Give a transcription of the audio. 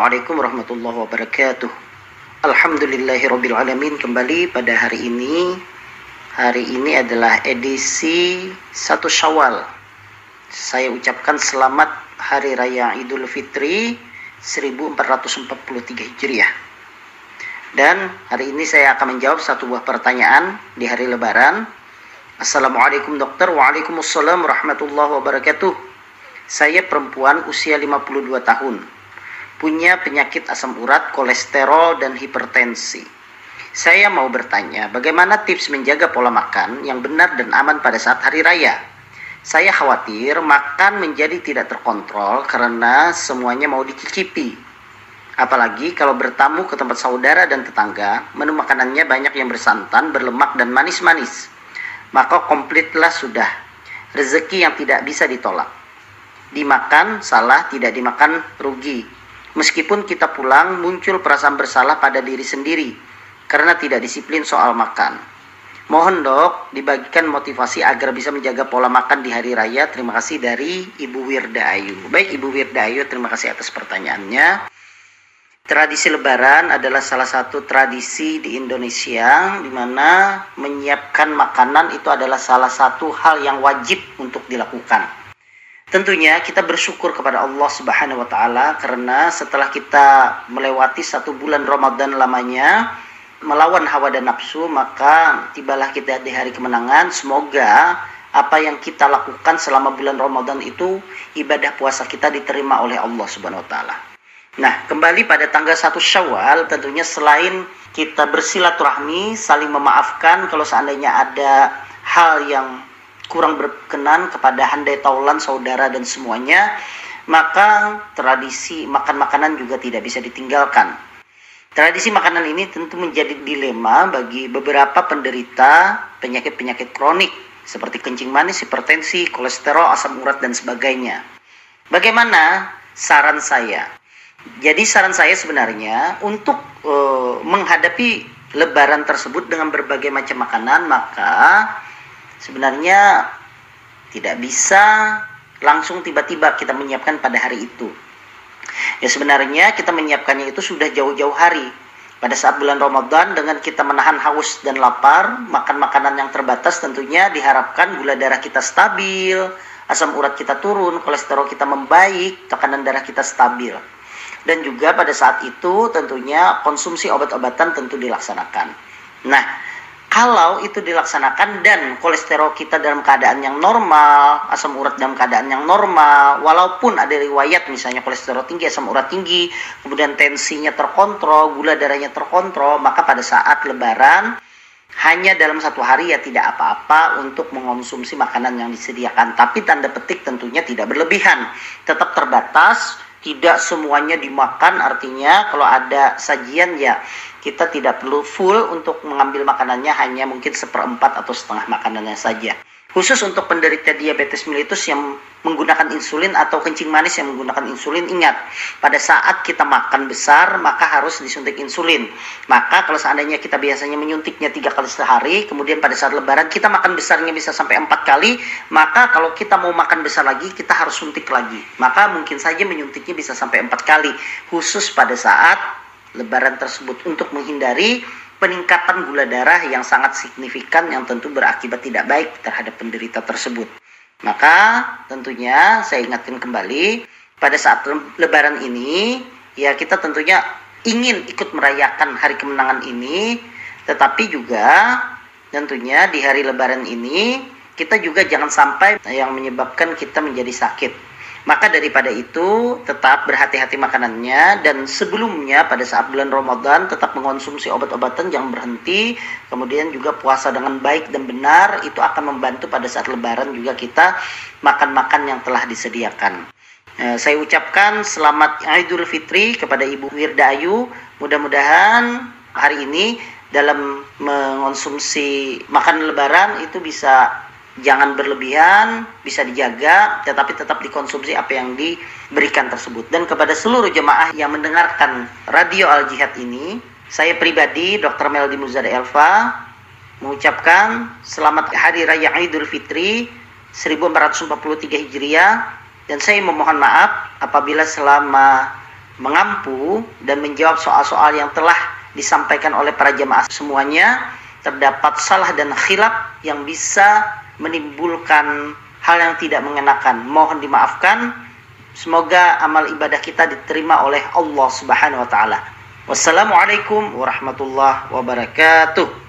Assalamualaikum warahmatullahi wabarakatuh. Alhamdulillahirrabbilalamin kembali pada hari ini. Hari ini adalah edisi 1 Syawal. Saya ucapkan selamat Hari Raya Idul Fitri 1443 Hijriah. Dan hari ini saya akan menjawab satu buah pertanyaan di hari Lebaran. Assalamualaikum dokter, waalaikumsalam warahmatullahi wabarakatuh. Saya perempuan usia 52 tahun punya penyakit asam urat, kolesterol, dan hipertensi. Saya mau bertanya, bagaimana tips menjaga pola makan yang benar dan aman pada saat hari raya? Saya khawatir makan menjadi tidak terkontrol karena semuanya mau dicicipi. Apalagi kalau bertamu ke tempat saudara dan tetangga, menu makanannya banyak yang bersantan, berlemak, dan manis-manis. Maka komplitlah sudah. Rezeki yang tidak bisa ditolak. Dimakan salah, tidak dimakan rugi Meskipun kita pulang, muncul perasaan bersalah pada diri sendiri karena tidak disiplin soal makan. Mohon dok, dibagikan motivasi agar bisa menjaga pola makan di hari raya. Terima kasih dari Ibu Wirda Ayu. Baik Ibu Wirda Ayu, terima kasih atas pertanyaannya. Tradisi Lebaran adalah salah satu tradisi di Indonesia di mana menyiapkan makanan itu adalah salah satu hal yang wajib untuk dilakukan. Tentunya kita bersyukur kepada Allah Subhanahu wa taala karena setelah kita melewati satu bulan Ramadan lamanya melawan hawa dan nafsu maka tibalah kita di hari kemenangan. Semoga apa yang kita lakukan selama bulan Ramadan itu ibadah puasa kita diterima oleh Allah Subhanahu wa taala. Nah, kembali pada tanggal 1 Syawal tentunya selain kita bersilaturahmi, saling memaafkan kalau seandainya ada hal yang kurang berkenan kepada handai taulan saudara dan semuanya maka tradisi makan makanan juga tidak bisa ditinggalkan tradisi makanan ini tentu menjadi dilema bagi beberapa penderita penyakit-penyakit kronik seperti kencing manis, hipertensi, kolesterol, asam urat dan sebagainya. Bagaimana saran saya? Jadi saran saya sebenarnya untuk e, menghadapi lebaran tersebut dengan berbagai macam makanan maka sebenarnya tidak bisa langsung tiba-tiba kita menyiapkan pada hari itu. Ya sebenarnya kita menyiapkannya itu sudah jauh-jauh hari. Pada saat bulan Ramadan dengan kita menahan haus dan lapar, makan makanan yang terbatas tentunya diharapkan gula darah kita stabil, asam urat kita turun, kolesterol kita membaik, tekanan darah kita stabil. Dan juga pada saat itu tentunya konsumsi obat-obatan tentu dilaksanakan. Nah, kalau itu dilaksanakan dan kolesterol kita dalam keadaan yang normal, asam urat dalam keadaan yang normal, walaupun ada riwayat misalnya kolesterol tinggi, asam urat tinggi, kemudian tensinya terkontrol, gula darahnya terkontrol, maka pada saat lebaran hanya dalam satu hari ya tidak apa-apa untuk mengonsumsi makanan yang disediakan. Tapi tanda petik tentunya tidak berlebihan, tetap terbatas, tidak semuanya dimakan artinya kalau ada sajian ya kita tidak perlu full untuk mengambil makanannya hanya mungkin seperempat atau setengah makanannya saja. Khusus untuk penderita diabetes mellitus yang menggunakan insulin atau kencing manis yang menggunakan insulin, ingat, pada saat kita makan besar, maka harus disuntik insulin. Maka kalau seandainya kita biasanya menyuntiknya tiga kali sehari, kemudian pada saat lebaran kita makan besarnya bisa sampai empat kali, maka kalau kita mau makan besar lagi, kita harus suntik lagi. Maka mungkin saja menyuntiknya bisa sampai empat kali, khusus pada saat lebaran tersebut untuk menghindari peningkatan gula darah yang sangat signifikan yang tentu berakibat tidak baik terhadap penderita tersebut. Maka tentunya saya ingatkan kembali pada saat lebaran ini ya kita tentunya ingin ikut merayakan hari kemenangan ini tetapi juga tentunya di hari lebaran ini kita juga jangan sampai yang menyebabkan kita menjadi sakit maka daripada itu tetap berhati-hati makanannya dan sebelumnya pada saat bulan Ramadan tetap mengonsumsi obat-obatan yang berhenti kemudian juga puasa dengan baik dan benar itu akan membantu pada saat lebaran juga kita makan-makan yang telah disediakan. Eh, saya ucapkan selamat Idul Fitri kepada Ibu Wirda Ayu. Mudah-mudahan hari ini dalam mengonsumsi makan lebaran itu bisa jangan berlebihan, bisa dijaga, tetapi tetap dikonsumsi apa yang diberikan tersebut. Dan kepada seluruh jemaah yang mendengarkan radio Al Jihad ini, saya pribadi, Dr. Meldi Muzada Elva, mengucapkan selamat Hari Raya Idul Fitri 1443 Hijriah dan saya memohon maaf apabila selama mengampu dan menjawab soal-soal yang telah disampaikan oleh para jemaah semuanya terdapat salah dan khilaf yang bisa menimbulkan hal yang tidak mengenakan. Mohon dimaafkan. Semoga amal ibadah kita diterima oleh Allah Subhanahu wa taala. Wassalamualaikum warahmatullahi wabarakatuh.